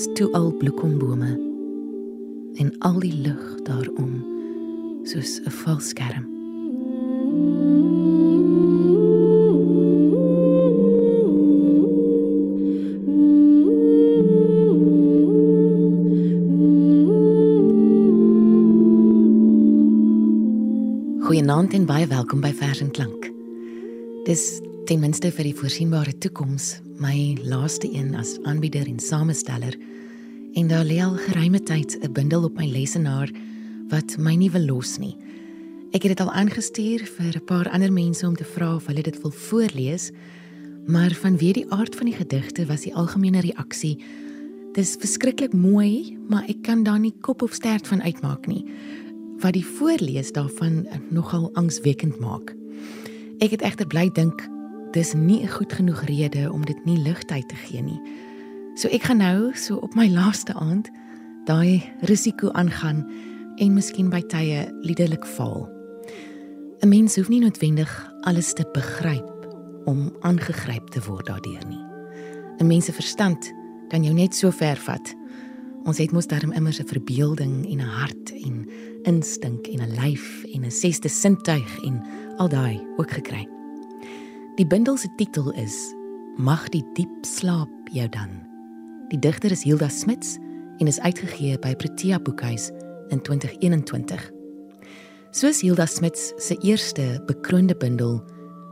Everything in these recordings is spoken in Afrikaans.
was toe al bloekombome en al die lig daarom soos 'n valskerm. Goeienaand en baie welkom by Vers en Klank. Dis ten minste vir die voorsienbare toekoms my laaste een as aanbieder en samesteller en daar lê al geruime tyd 'n bundel op my lesenaar wat my nie wil los nie. Ek het dit al aangestuur vir 'n paar ander mense om te vra of hulle dit wil voorlees, maar vanweë die aard van die gedigte was die algemene reaksie dis verskriklik mooi, maar ek kan daar nie kop of stert van uitmaak nie wat die voorlees daarvan nogal angswekkend maak. Ek het egter bly dink dis nie 'n goed genoeg rede om dit nie ligtyd te gee nie. So ek gaan nou so op my laaste aand daai risiko aangaan en miskien by tye liderlik val. 'n Mens hoef nie noodwendig alles te begryp om aangegryp te word daardeur nie. 'n Mens se verstand kan jou net so ver vat. Ons het mos darm immer 'n verbeelding en 'n hart en instink en 'n lyf en 'n sesde sintuig en al daai ook gekry. Die bundel se titel is Mag die diep slaap jou dan. Die digter is Hilda Smits en is uitgegee by Protea Boekhuis in 2021. Soos Hilda Smits se eerste bekroonde bundel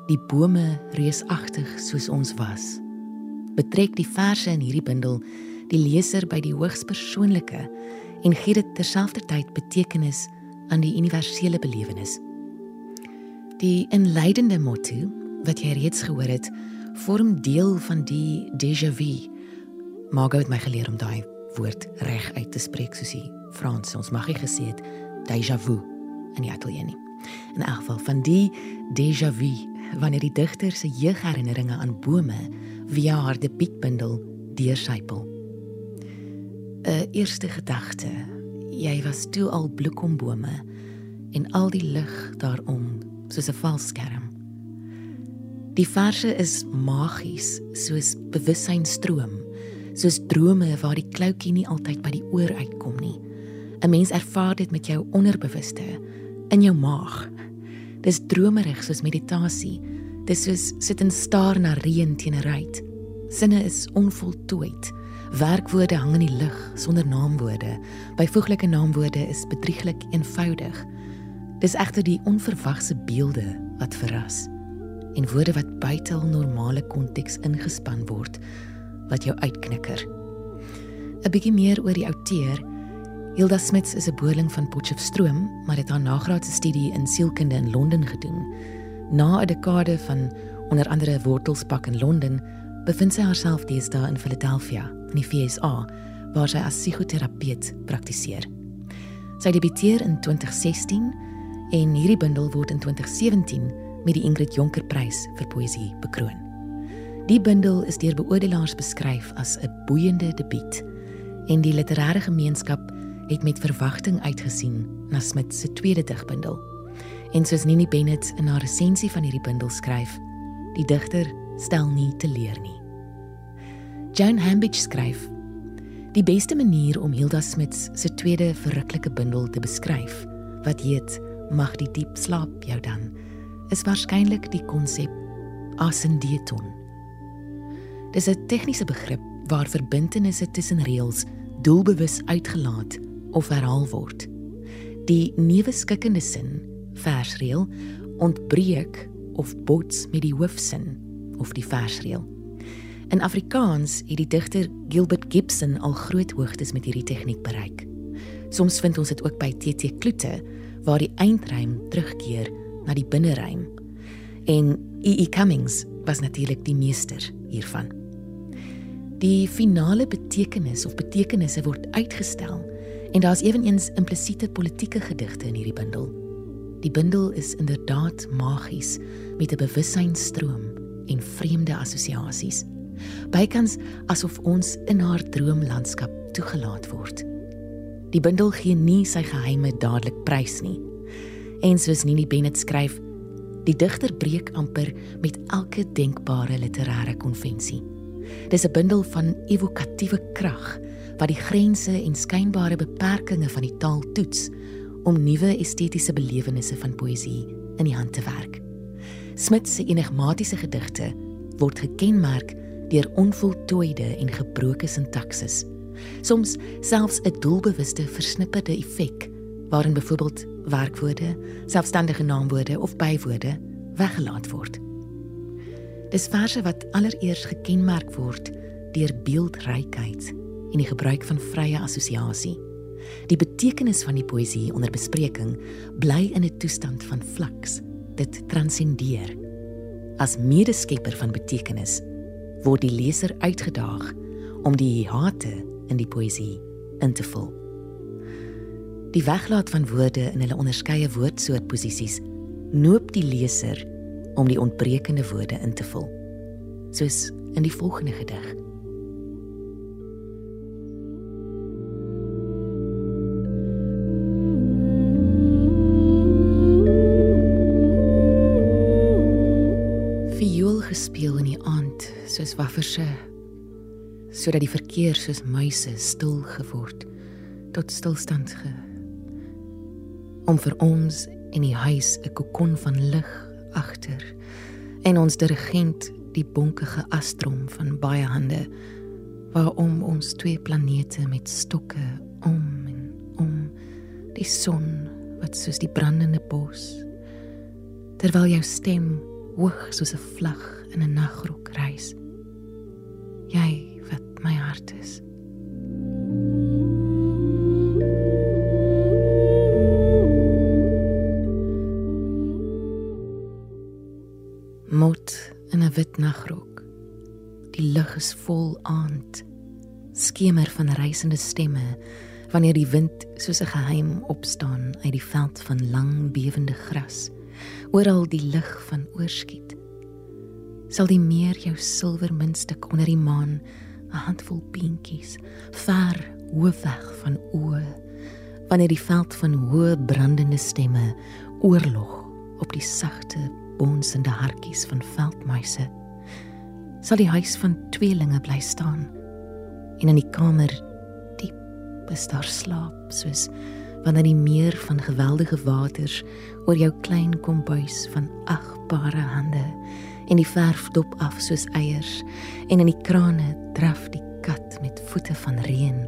Die bome reusagtig soos ons was, betrek die verse in hierdie bundel die leser by die hoogs persoonlike en gee dit terselfdertyd betekenis aan die universele belewenis. Die inleidende motto wat jy reeds gehoor het, vorm deel van die déjà vu. Margot het my geleer om daai woord reg uit te spreek soos die Frans ons mag nie gesê het déjà vu in die ateljee nie. In elk geval van die déjà vu wanneer die digter se jeugherinneringe aan bome via haar debuutbundel deursypel. 'n Eerste gedagte. Jy was toe al bloekombome en al die lig daarom soos 'n valskerm. Die verse is magies soos bewussynsstroom, soos drome waar die kloutjie nie altyd by die oor uitkom nie. 'n Mens ervaar dit met jou onderbewuste in jou maag. Dis dromerig soos meditasie. Dis soos sit en staar na reën teen 'n ruit. Sinne is onvoltooid. Werkwoorde hang in die lug sonder naamwoorde. Byvoeglike naamwoorde is bedrieglik eenvoudig. Dis egter die onverwagse beelde wat verras en woorde wat buite hul normale konteks ingespan word wat jou uitknikker. 'n Bietjie meer oor die outeur. Hilda Smits is 'n boerling van Potchefstroom, maar het haar nagraadse studie in sielkunde in Londen gedoen. Na 'n dekade van onder andere wortelspak in Londen, bevind sy haarself deesdae in Philadelphia, in die VSA, waar sy as psigoterapeut praktiseer. Sy debuteer in 2016 en hierdie bundel word in 2017 met die Ingrid Jonker Prys vir poësie bekroon. Die bundel is deur beoordelaars beskryf as 'n boeiende debuut en die literêre gemeenskap het met verwagting uitgesien na Smit se tweede digbundel. En soos Nini Bennett in haar resensie van hierdie bundel skryf, die digter stel nie te leer nie. Joan Hambidge skryf: Die beste manier om Hilda Smit se tweede verruklike bundel te beskryf, wat heet Mag die diep slaap jou dan is waarskynlik die konsep ascendeton. Dis 'n tegniese begrip waar verbintenisse tussen reëls doelbewus uitgelaat of herhaal word. Die nuwe skikkende sin, versreël, ontbreek of bots met die hoofsin of die versreël. In Afrikaans het die digter Gilbert Gibson al groot hoogtes met hierdie tegniek bereik. Soms vind ons dit ook by TT Kloete waar die eindrym terugkeer na die binnerym. En E.E. Cummings was natuurlik die meester hiervan. Die finale betekenis of betekenisse word uitgestel en daar's ewenigs implisiete politieke gedigte in hierdie bundel. Die bundel is inderdaad magies met 'n bewussynsstroom en vreemde assosiasies. Bykans asof ons in haar droomlandskap toegelaat word. Die bundel gee nie sy geheime dadelik prys nie. En soos Nini Bennett skryf, die digter breek amper met elke denkbare literêre konvensie. Dis 'n bundel van evokatiewe krag wat die grense en skynbare beperkings van die taal toets om nuwe estetiese belewennisse van poësie in die hand te werk. Smit se enigmatiese gedigte word gekenmerk deur onvoltooide en gebroke sintaksis. Soms selfs 'n doelbewuste versnipperde effek waarin byvoorbeeld werkwoorde, selfstandige naamwoorde of bywoorde weggelaat word. Dis verse wat allereers gekenmerk word deur beeldrykheid en die gebruik van vrye assosiasie. Die betekenis van die poësie onder bespreking bly in 'n toestand van flux. Dit transcendeer. As medeskepper van betekenis word die leser uitgedaag om die hate in die poësie in te vul. Die weglaat van woorde in hulle onderskeie woordsoortposisies noop die leser om die ontbrekende woorde in te vul. Soos in die volgende gedig. Viool gespeel in die aand soos wafferse sodat die verkeer soos muise stil geword tot stilstand ge om vir ons in die huis 'n kokon van lig agter en ons dirigent die bonkige astrom van baie hande waarom ons twee planete met stokke om en om die son wat soos die brandende bos terwyl jou stem hoog soos 'n vlag in 'n nagrok reis. Jy wat my hart is mot in 'n wit nagrok. Die lug is vol aand. Skemer van reisende stemme wanneer die wind soos 'n geheim opstaan uit die veld van lang bewende gras. Oral die lig van oorskiet. Sal die meer jou silwer muntstuk onder die maan 'n handvol beentjies ver hoofweg van oë wanneer die veld van hoë brandende stemme oorlog op die sagte bonsende hartjies van veldmuise sal die huis van tweelinge bly staan en in die kamer diep is daar slaap soos wanneer die meer van geweldige waters oor jou klein kombuis van agbare hande en die verf dop af soos eiers en in die krane draf die kat met voete van reën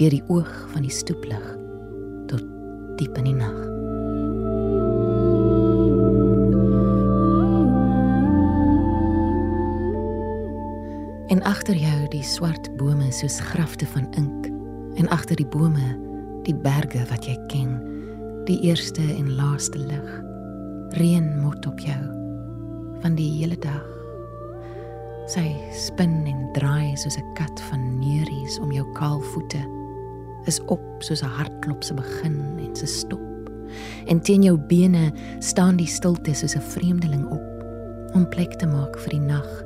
deur die oog van die stoeplig tot diep in die nag die swart bome soos grafte van ink en agter die bome die berge wat jy ken die eerste en laaste lig. Reën mot op jou van die hele dag. Sy spin en draai soos 'n kat van neuries om jou kaal voete. Is op soos 'n hartklop se begin en se stop. En teen jou bene staan die stilte soos 'n vreemdeling op om plek te maak vir die nag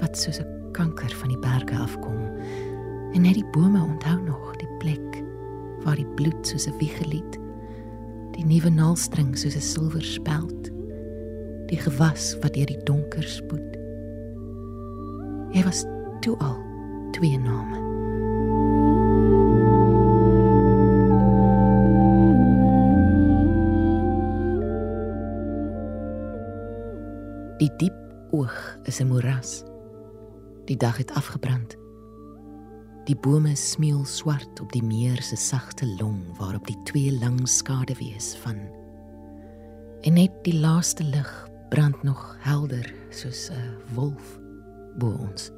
wat soos 'n kanker van die berge afkom. En net die bome onthou nog die plek waar die bloed soos 'n wiegelied, die nuwe naalstring soos 'n silwer speld, die gewas wat deur die donker spoed. Hy was toe al twee name. Die diep oog is 'n moeras. Die dag het afgebrand. Die bome smeel swart op die meer se sagte long waarop die twee lang skaduwees van. En net die laaste lig brand nog helder soos 'n wolf bo ons.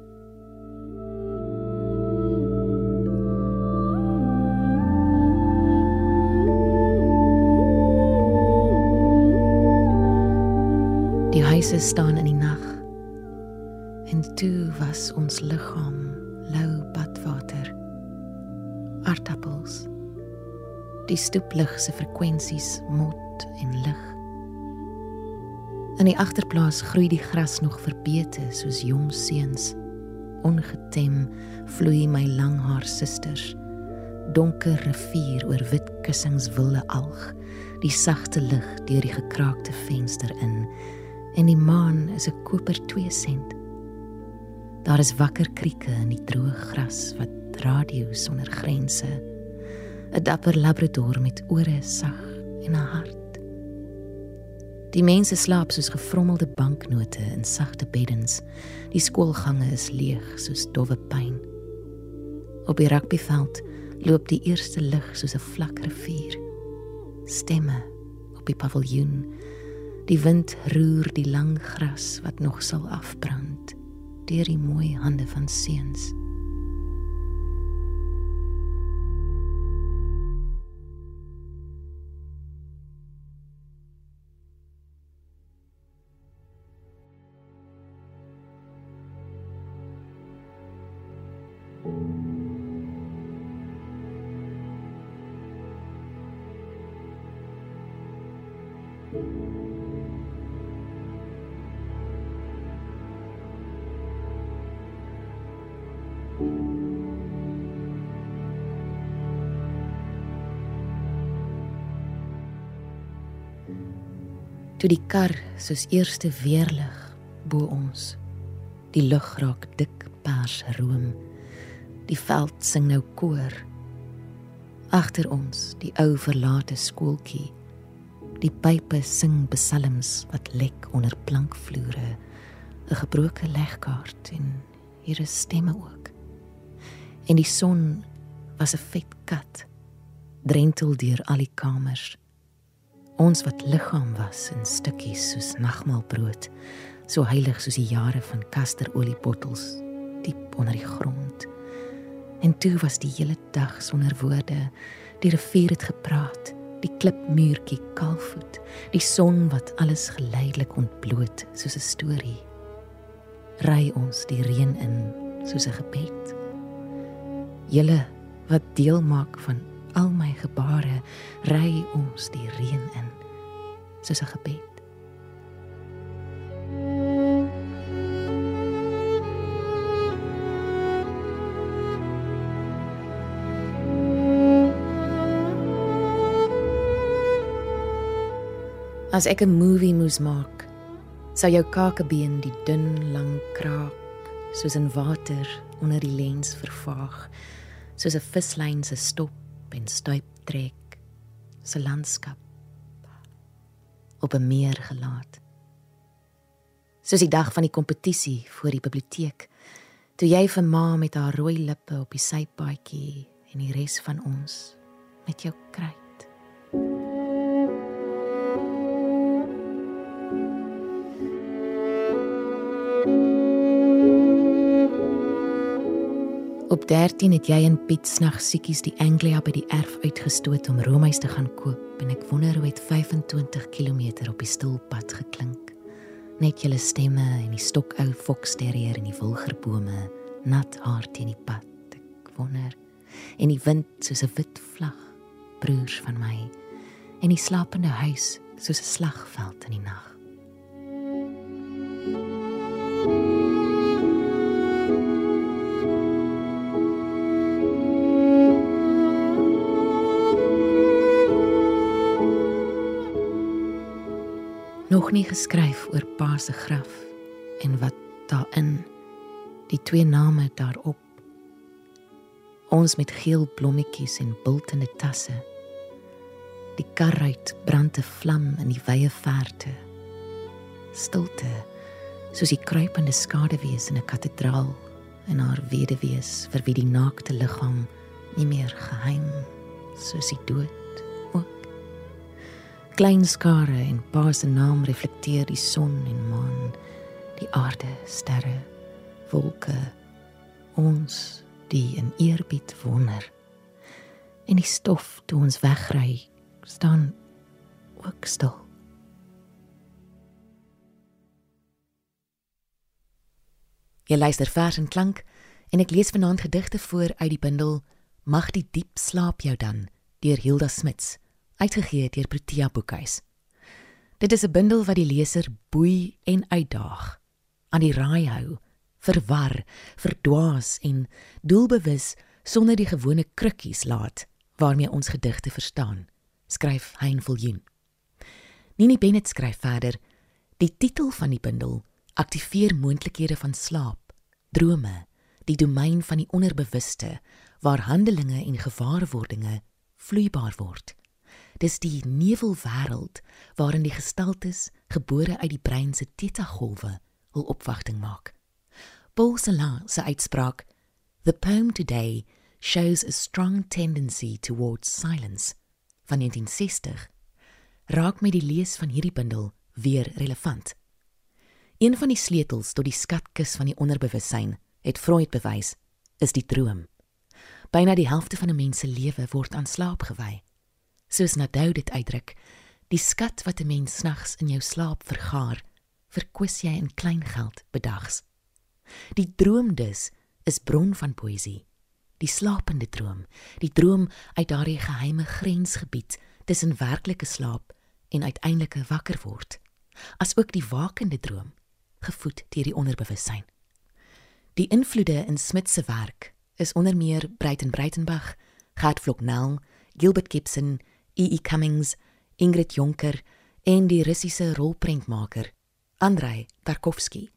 Die huise staan in toe was ons liggaam lou badwater. Aardappels. Die stoeplig se frekwensies mot en lig. In die agterplaas groei die gras nog verbeete soos jong seuns. Ongetem vloei my langhaar susters. Donker rivier oor wit kussings wilde alg. Die sagte lig deur die gekraakte venster in. En die maan is 'n koper 2 sent Daar is wakker krieke in die droë gras wat radio sonder grense. 'n Dapper labrador met ore sag en 'n hart. Die mense slaap soos gefrommelde banknote in sagte beddens. Die skoolgange is leeg soos dowwe pyn. Op die rugbyveld loop die eerste lig soos 'n vlak rivier. Stemme op die paviljoen. Die wind roer die lang gras wat nog sal afbrand deur die mooi hande van seuns. Toe die kar soos eerste weerlig bo ons die lug raak dik pers room die veld sing nou koor. Agter ons die ou verlate skooltjie die pype sing psalms wat lek onder plankvloere 'n gebroke legkaart en hier is stemme ook. En die son was 'n vet kat drentel deur al die kamers Ons wat liggaam was in stukkies soos nagmaalbrood, so heilig soos die jare van kasteroliebottels diep onder die grond. En toe was die hele dag sonder woorde. Die rivier het gepraat, die klipmuurtjie kalfvoet, die son wat alles geleidelik ontbloot soos 'n storie. Ry ons die reën in soos 'n gebed. Julle wat deel maak van al my gebare ry ons die reën in soos 'n gebed. As ek 'n movie moes maak, sou jou kakebeen die dun lang kraak soos in water onder die lens vervaag, soos 'n vislyn se stop en stuip trek se landskap op 'n meer gelaat. Soos die dag van die kompetisie voor die biblioteek, toe jy vir ma met haar rooi lippe op die sypaadjie en die res van ons met jou kry. Op 13 het jy en Piet snag siekies die Anglia by die erf uitgestoot om roomys te gaan koop en ek wonder hoe dit 25 km op die stilpad geklink. Net julle stemme en die stokou foksterrier en die wilgerbome nat haar teen die pad. Ek wonder en die wind soos 'n wit vlag broers van my en die slapende huis soos 'n slagveld in die nag. Nog nie geskryf oor pa se graf en wat daarin die twee name daarop. Ons met geel blommetjies en bultende tasse. Die karruit brand 'n vlam in die wye verte. Stilte soos die kruipende skaduwees in 'n kathedraal en haar weduwees vir wie die naakte liggaam nie meer geheim soos die dood klein skare en pa se naam reflekteer die son en maan, die aarde, sterre, wolke, ons die in eerbied wonder. En die stof toe ons wegry staan ook stil. Jy luister vers en klank en ek lees vanaand gedigte voor uit die bundel Mag die diep slaap jou dan deur Hilda Smits uitgegee deur Protea Boekhuis. Dit is 'n bundel wat die leser boei en uitdaag, aan die raai hou, verwar, verdwaas en doelbewus sonder die gewone krukkies laat waarmee ons gedigte verstaan, skryf Hein Viljoen. Nini Bennett skryf verder: Die titel van die bundel aktiveer moontlikhede van slaap, drome, die domein van die onderbewuste waar handelinge en gewaarwordinge vloeibaar word. Dis die nevelwêreld waarin die gestaltes gebore uit die brein se theta-golwe hul opwagting maak. Paul Celan se uitspraak, "The poem today shows a strong tendency towards silence," van 1960, raak met die lees van hierdie bundel weer relevant. Een van die sleutels tot die skatkis van die onderbewussyn, het Freud bewys, is die droom. Byna die helfte van 'n mens se lewe word aan slaap gewy. Soos Nadou dit uitdruk, die skat wat 'n mens snags in jou slaap vergaar, verkwis jy in klein geld bedags. Die droom dus is bron van poësie. Die slapende droom, die droom uit daardie geheime grensgebied tussen werklike slaap en uiteindelike wakker word, asook die wakende droom, gevoed deur die onderbewussyn. Die invloede in Smit se werk is onder meer Breiten Breitenbach, Gert Flocknell, Gilbert Gibson, E.E. E. Cummings, Ingrid Jonker en die Russiese rolprentmaker Andrei Tarkovsky.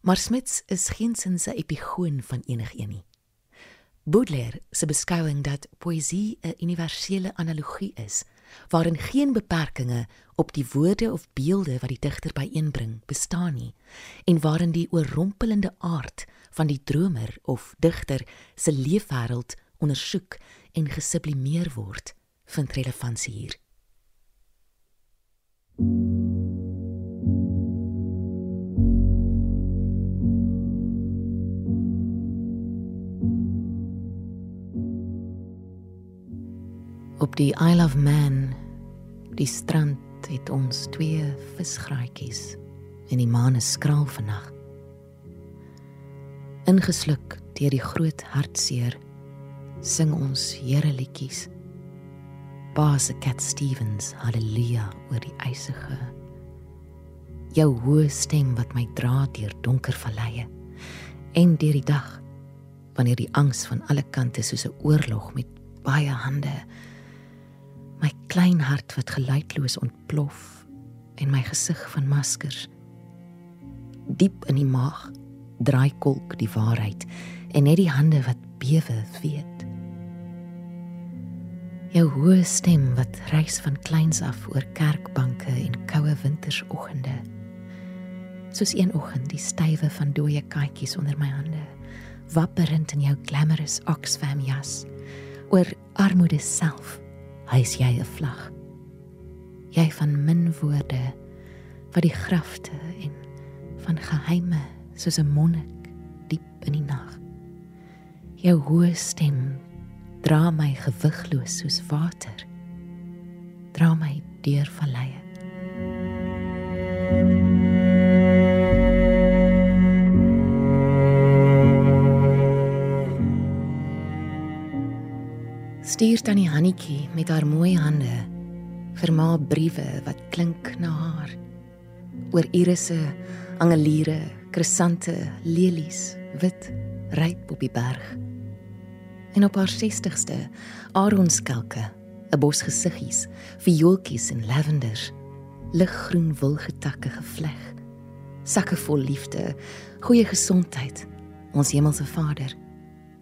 Maar Smits is geensins 'n epigoon van enigiets nie. Baudelaire se beskouing dat poësie 'n universele analogie is waarin geen beperkings op die woorde of beelde wat die digter byeenbring bestaan nie en waarin die oorrompelende aard van die dromer of digter se leefwêreld ondersoek en gesublimeer word, vind relevantie hier. Op die Isle of Man, die strand het ons twee visgraatjies en die maan is skraal vannag ingesluk deur die groot hartseer sing ons Here liedjies Baas Cat Stevens haleluja oor die eisige jou hoë stem wat my dra deur donker valleie en deur die dag wanneer die angs van alle kante soos 'n oorlog met baie hande my klein hart wat geluidloos ontplof en my gesig van maskers diep in die maag draai kolk die waarheid en net die hande wat bewe weet. Jou hoë stem wat reis van kleins af oor kerkbanke en koue wintersoggende. Soos een oggend die stywe van dooie katjies onder my hande, wapperend in jou glamorous Oxfam jas. Oor armoede self, hy's jy 'n vlag. Jy van min woorde wat die grafte en van geheime soos 'n monnik diep in die nag. Jou hoë stem dra my gewigloos soos water. Dra my deur valleie. Stuur tannie Hannetjie met haar mooi hande vir ma briewe wat klink na haar oor irisse, angeliere, krisante, lelies, wit, ryp op die berg. En op haar 60ste, aronskelke, 'n bos gesiggies, viooltjies en lavenders, liggroen wilgetakke gevleg. Sakke vol liefde, goeie gesondheid, ons hemelse Vader.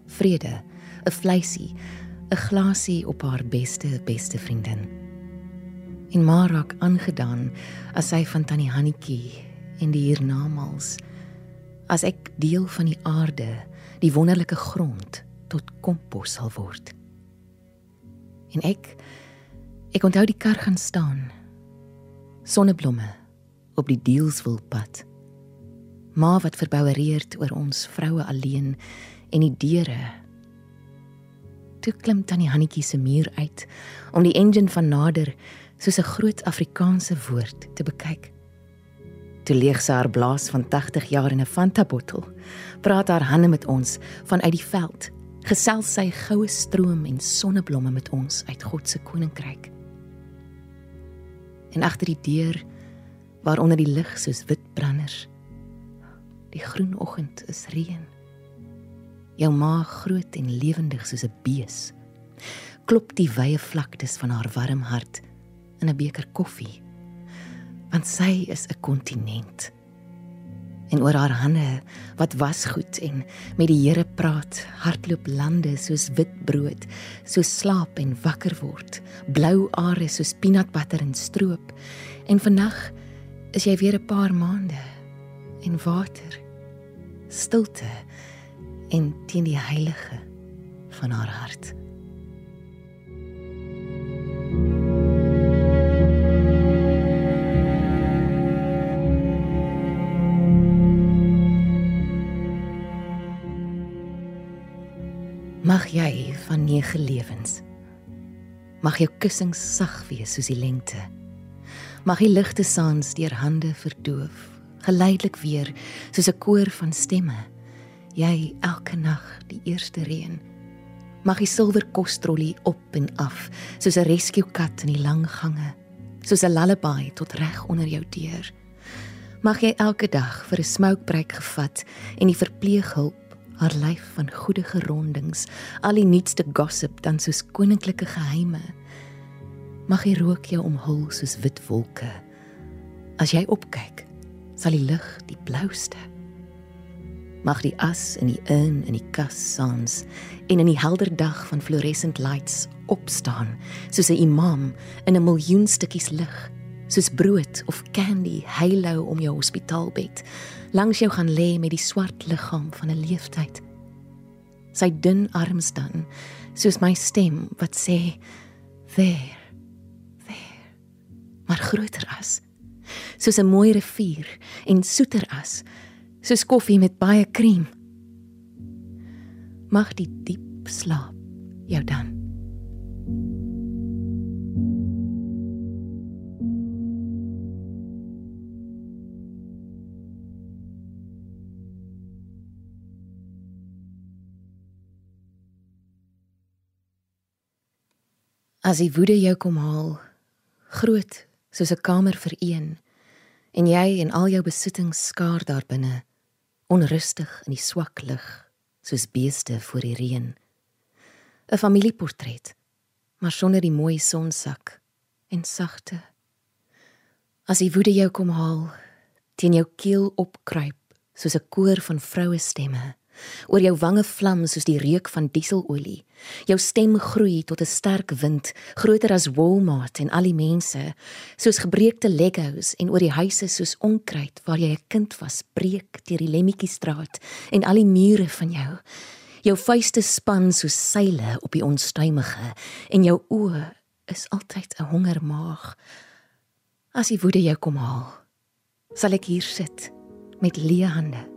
Vrede, 'n vleisie, 'n glasie op haar beste beste vriendin. En maar raak aangedaan as sy van tannie Hannetjie en die hiernamaals as ek deel van die aarde, die wonderlike grond tot kompos sal word. En ek ek onthou die kar gaan staan. Sonneblomme op die deelswilpad. Ma wat verboureerd oor ons vroue alleen en die deure. Toe klim tannie Hannetjie se muur uit om die engine van nader soos 'n groot Afrikaanse woord te bekyk. Toe leeg sy haar blaas van 80 jaar in 'n Fanta bottel. Praat haar hande met ons vanuit die veld. Gesels sy goue stroom en sonneblomme met ons uit God se koninkryk. En agter die deur waaronder die lig soos wit branders. Die groen oggend is reën. Jou maag groot en lewendig soos 'n bees. Klop die wye vlaktes van haar warm hart in 'n beker koffie want sy is 'n kontinent. En oor haar hande wat was goed en met die Here praat, hardloop lande soos wit brood, so slaap en wakker word, blou are soos peanutbutter en stroop. En vannag is jy weer 'n paar maande en water, stilte en teen die heilige van haar hart. Nege lewens. Mag jou kussings sag wees soos die lengte. Mag die ligte saans deur hande verdoof, geleidelik weer soos 'n koor van stemme. Jy elke nag die eerste reën. Mag die silwer kostrollie op en af soos 'n rescue kat in die lang gange, soos 'n lullaby tot reg onder jou deur. Mag jy elke dag vir 'n smoke break gevat en die verpleeghulp haar lyf van goeie gerondings, al die nuutste gossip dan soos koninklike geheime. Mag die rook jou omhul soos wit wolke. As jy opkyk, sal die lig die blouste. Mag die as in die urn in die kas saans en in die helder dag van fluorescent lights opstaan soos 'n imam in 'n miljoen stukkies lig soos brood of candy halo om jou hospitaalbed langs jou gaan lê met die swart liggaam van 'n leeftyd. Sy dun arms dan soos my stem wat sê there there maar groter as. Soos 'n mooi rivier en soeter as. Soos koffie met baie krem mag die diep slaap jou dan As die woede jou kom haal, groot soos 'n kamer vir een, en jy en al jou besittings skaar daar binne, onrustig in die swak lig, soos beeste voor die reën. 'n Familieportret, maar sonder die mooi sonsak en sagte. As die woede jou kom haal, teen jou keel opkruip, soos 'n koor van vroue stemme Oor jou wange vlam soos die reuk van dieselolie. Jou stem groei tot 'n sterk wind, groter as Walmart en al die mense, soos gebreekte Legos en oor die huise soos onkruid waar jy 'n kind was, breek deur die Lemmetjiestraat en al die mure van jou. Jou vuiste span soos seile op die onstuimige en jou oë is altyd 'n hongermaag. As die woede jou kom haal, sal ek hier sit met leë hande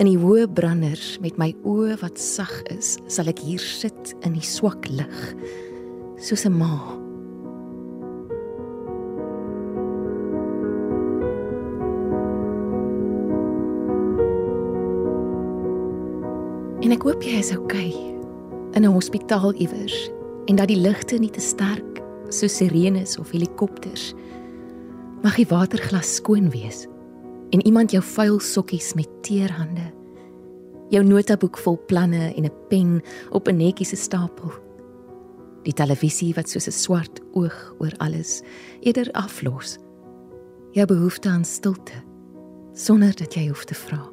In die hoë branders met my oë wat sag is, sal ek hier sit in die swak lig, soos 'n ma. En ek hoop jy is okay in 'n hospitaal iewers en dat die ligte nie te sterk soos sirenes of helikopters mag die waterglas skoon wees en iemand jou vuil sokkies met teerhande. Jou notaboek vol planne en 'n pen op 'n netjie se stapel. Die televisie wat soos 'n swart oog oor alles eerder aflos. Jou behoefte aan stilte sonder dat jy hoef te vra.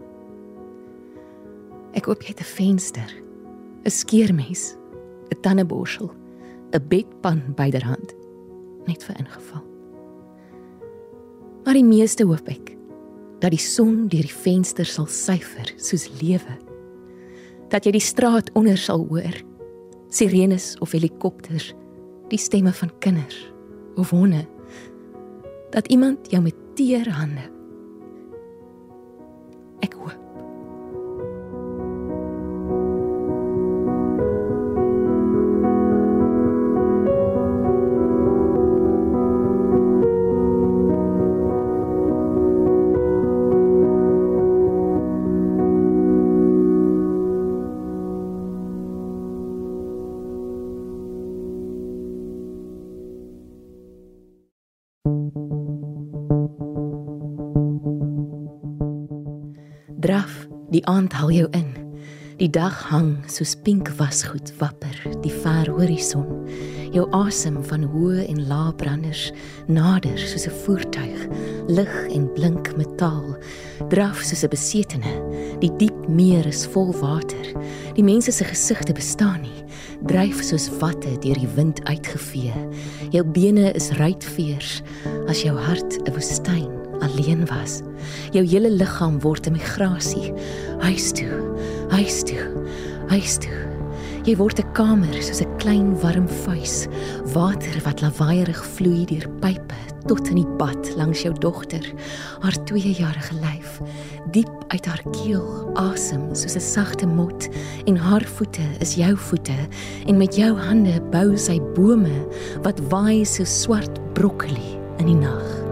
Ek hoop jy 'n venster, 'n skeermes, 'n tandeborsel, 'n bedpan byderhand net vir ingeval. Maar die meeste hoop ek dat die son deur die venster sal syfer soos lewe. Dat jy die straat onder sal hoor. Sirenes of helikopters, die stemme van kinders of honde. Dat iemand jou met teer hande ek hoop Die aand haal jou in. Die dag hang soos pink wasgoed wapper die ver horison. Jou asem van hoë en lae branders nader soos 'n voertuig, lig en blink metaal, draf soos 'n besetene. Die diep meer is vol water. Die mense se gesigte bestaan nie, dryf soos watte deur die wind uitgevee. Jou bene is ruitveers as jou hart 'n woestyn alleen was. Jou hele liggaam word 'n migrasie. Huis toe, huis toe, huis toe. Jy word 'n kamer soos 'n klein warm vuis, water wat lawaaierig vloei deur pype tot in die bad langs jou dogter, haar 2-jarige lyf, diep uit haar keel, asem soos 'n sagte mot en haar voete is jou voete en met jou hande bou sy bome wat waai so swart broccoli in die nag.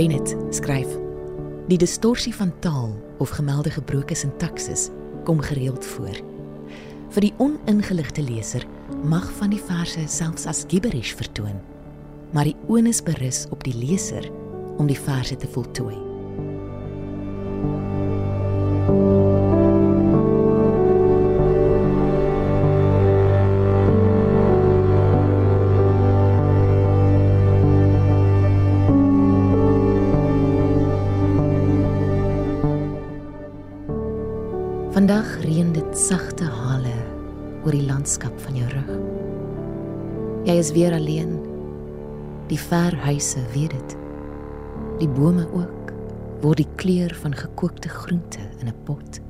Bennett skryf: Die distorsie van taal of gemelde gebroke sintaksis kom gereeld voor. Vir die oningeligte leser mag van die verse selfs as gibberish vertoon, maar die onus berus op die leser om die verse te voltooi. Jy is weer alleen. Die ver huise weet dit. Die bome ook word die kleur van gekookte groente in 'n pot.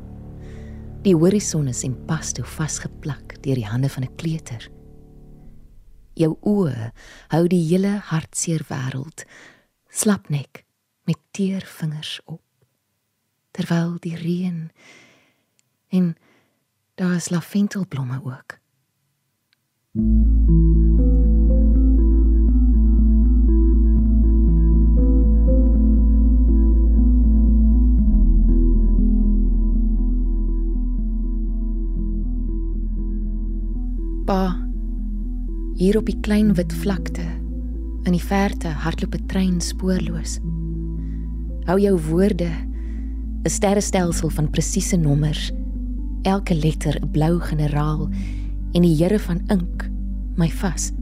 Die horison is en pas toe vasgeplak deur die hande van 'n kleuter. Jou oë hou die hele hartseer wêreld slapnek met teer vingers op terwyl die reën en daar is laventelblomme ook. Pa, hier op die klein wit vlakte in die verte hardloop 'n trein spoorloos. Hou jou woorde 'n sterrestelsel van presiese nommers elke letter 'n blou generaal en die Here van ink my vas.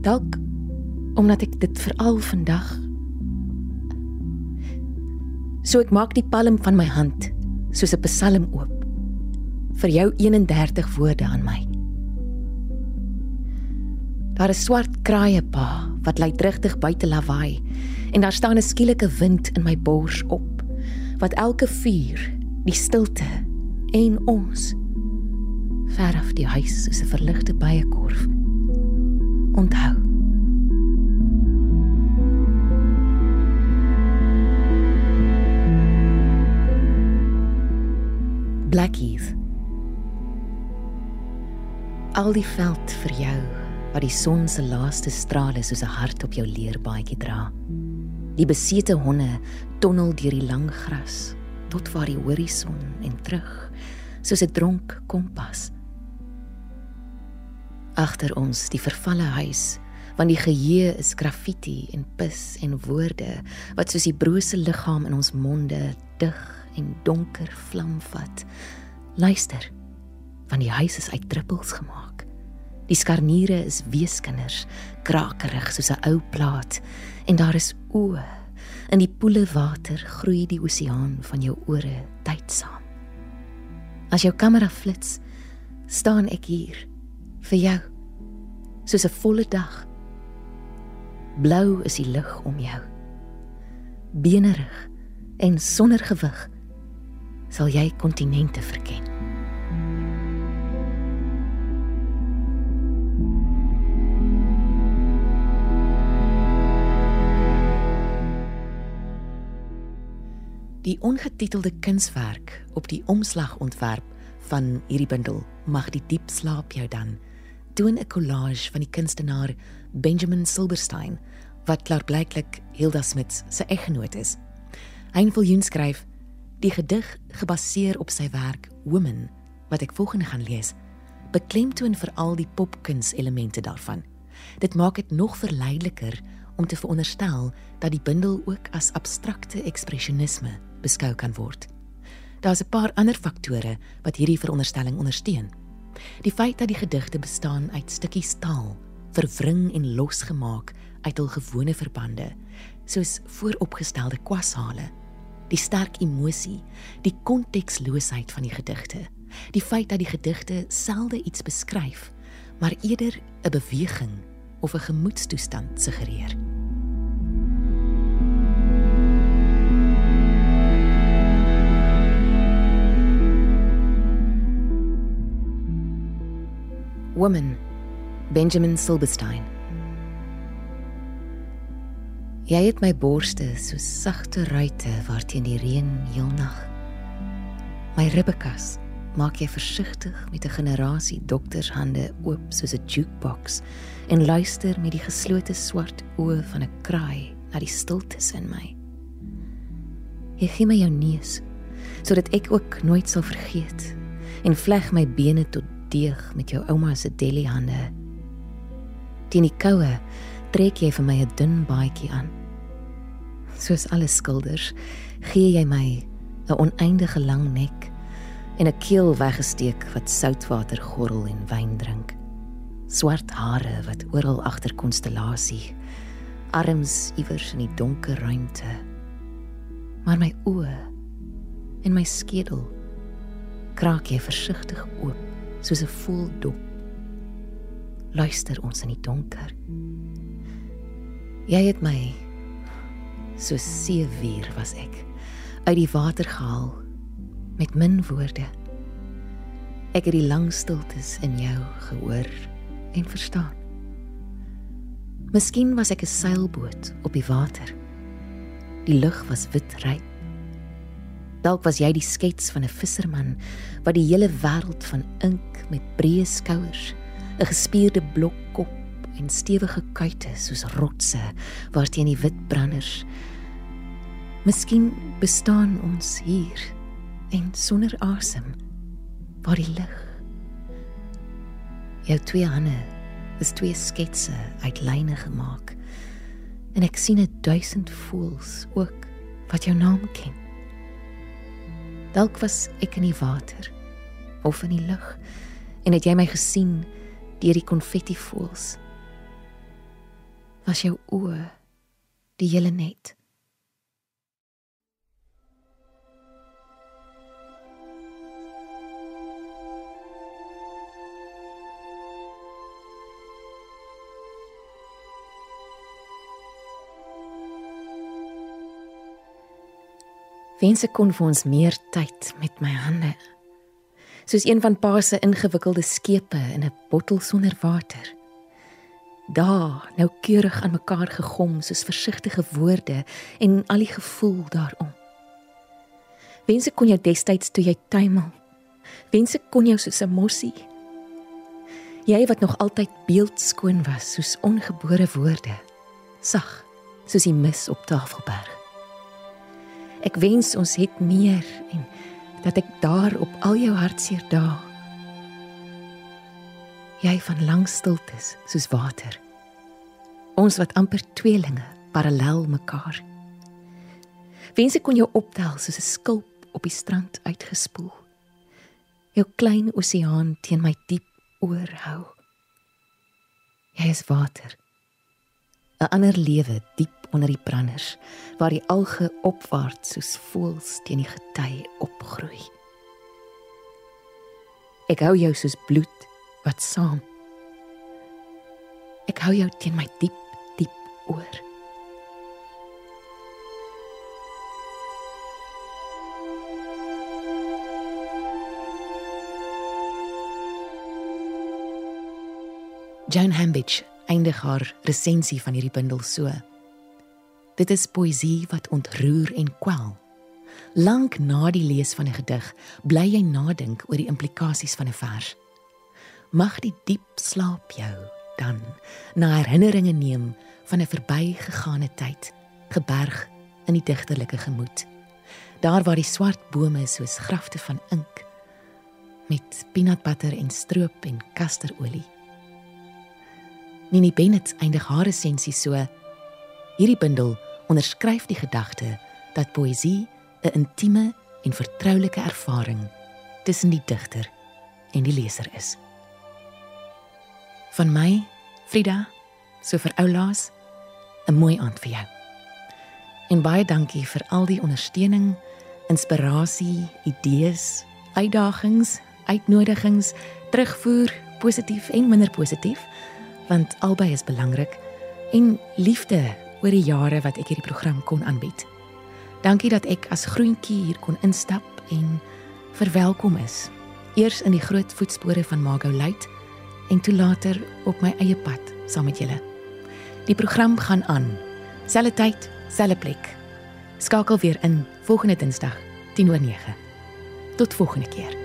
Dalk omdat ek dit veral vandag so ek maak die palm van my hand soos 'n psalm oop vir jou 31 woorde aan my. Daar is swart kraaie pa wat lei drigtig buite lawaai en daar staan 'n skielike wind in my bors op wat elke vuur die stilte en ons ver af die huis soos 'n verligte byekorf onthou al die veld vir jou wat die son se laaste strale soos 'n hart op jou leerbaadjie dra. Die besete honde tonnel deur die lang gras tot waar die horison en terug soos 'n dronk kompas agter ons die vervalle huis want die geheue is graffiti en pis en woorde wat soos die brose liggaam in ons monde dig en donker vlam vat. Luister want die huis is uit druppels gemaak die skarniere is weeskinders krakerig soos 'n ou plaat en daar is oë In die poele water groei die oseaan van jou ore tydsaam. As jou kamera flits, staan ek hier vir jou soos 'n volle dag. Blou is die lug om jou. Benerig en sonder gewig sal jy kontinente verken. Die ongetitelde kunswerk op die omslagontwerp van hierdie bundel mag die diep slaap jou dan doen 'n collage van die kunstenaar Benjamin Silverstein wat klaarblyklik Hilda Smith se eggenoot is. Ein viljoen skryf Die gedig, gebaseer op sy werk Women, wat ek volgende gaan lees, beklemtoon veral die popkunselemente daarvan. Dit maak dit nog verleideliker om te veronderstel dat die bundel ook as abstrakte ekspresionisme beskou kan word. Daar's 'n paar ander faktore wat hierdie veronderstelling ondersteun. Die feit dat die gedigte bestaan uit stukkies taal, verwring en losgemaak uit hul gewone verbande, soos vooropgestelde kwashale, die sterk emosie, die konteksloosheid van die gedigte, die feit dat die gedigte selde iets beskryf, maar eerder 'n beweging of 'n gemoedstoestand suggereer. Woman Benjamin Silberstein Jy het my borste so sagte ruite waarteen die reën heel nag. My ribbekas maak jy versigtig met 'n generasie doktershande oop soos 'n jukebox en luister met die geslote swart oë van 'n kraai na die stiltes in my. Jy gee my jou neus sodat ek ook nooit sal vergeet en vleg my bene tot deeg met jou ouma se deli hande. Teen die koue trek jy vir my 'n dun baadjie aan. Soos alle skilders, gee jy my 'n oneindige lang nek en 'n keel weggesteek wat soutwater gorrel en wyn drink. Swart hare wat oral agter konstellasie, arms iewers in die donker ruimte. Maar my oë en my skedel kraak jy versigtig oop soos 'n vol dop. Luister ons in die donker. Jy het my so seewier was ek uit die water gehaal met min woorde. Ek het die lang stiltes in jou gehoor en verstaan. Miskien was ek 'n seilboot op die water. Die lug was witryp Dalk was jy die skets van 'n visserman wat die hele wêreld van ink met breë skouers, 'n gespierde blok kop en stewige kuite soos rotse waarteen die wit branders. Miskien bestaan ons hier en sonder asem waar die lig. Jou twee hande is twee sketse uit lyne gemaak. En ek sien 'n duisend voels ook wat jou naam ken. Dalk was ek in die water of in die lug en het jy my gesien deur die konfetti voels. Was jou oë die hele net? Wens ek kon vir ons meer tyd met my hande. Soos een van pa se ingewikkelde skepe in 'n bottel sonder water. Daar, nou keurig aan mekaar gegom soos versigtige woorde en al die gevoel daarom. Wens ek kon jou destyds toe jy tuimel. Wens ek kon jou soos 'n mossie. Jy wat nog altyd beeldskoon was soos ongebore woorde. Sag, soos die mis op Tafelberg. Ek wens ons het meer en dat ek daar op al jou hartseer dae jy van lang stiltes soos water. Ons wat amper tweelinge parallel mekaar. Wens ek kon jou optel soos 'n skulp op die strand uitgespoel. Jou klein oseaan teen my diep oor hou. Jy is water. 'n ander lewe diep onder die branders waar die alge opwaarts soos voëls teen die gety opgroei. Ek hou jou soos bloed wat saam. Ek hou jou teen my diep diep oor. Jane Hambidge eindig haar resensie van hierdie bundel so. Dit is poësie wat ontroer en kwel. Lank na die lees van 'n gedig, bly jy nadink oor die implikasies van 'n vers. Mag die diep slaap jou dan na herinneringe neem van 'n verbygegane tyd, geberg in die digterlike gemoed. daar waar die swart bome soos grafte van ink met peanut butter en stroop en kasterolie. Nini Bennett eindig haar resensie so: Hierdie bundel onderskryf die gedagte dat poësie 'n intieme en vertroulike ervaring tussen die digter en die leser is. Van my, Frida, so vir oulaas, 'n mooi aand vir jou. En baie dankie vir al die ondersteuning, inspirasie, idees, uitdagings, uitnodigings, terugvoer, positief en minder positief, want albei is belangrik en liefde oor die jare wat ek hierdie program kon aanbied. Dankie dat ek as groentjie hier kon instap en verwelkom is. Eers in die groot voetspore van Mago Luit en toe later op my eie pad saam met julle. Die program gaan aan. Selfe tyd, selfe plek. Skakel weer in volgende Dinsdag 10:09. Tot volgende keer.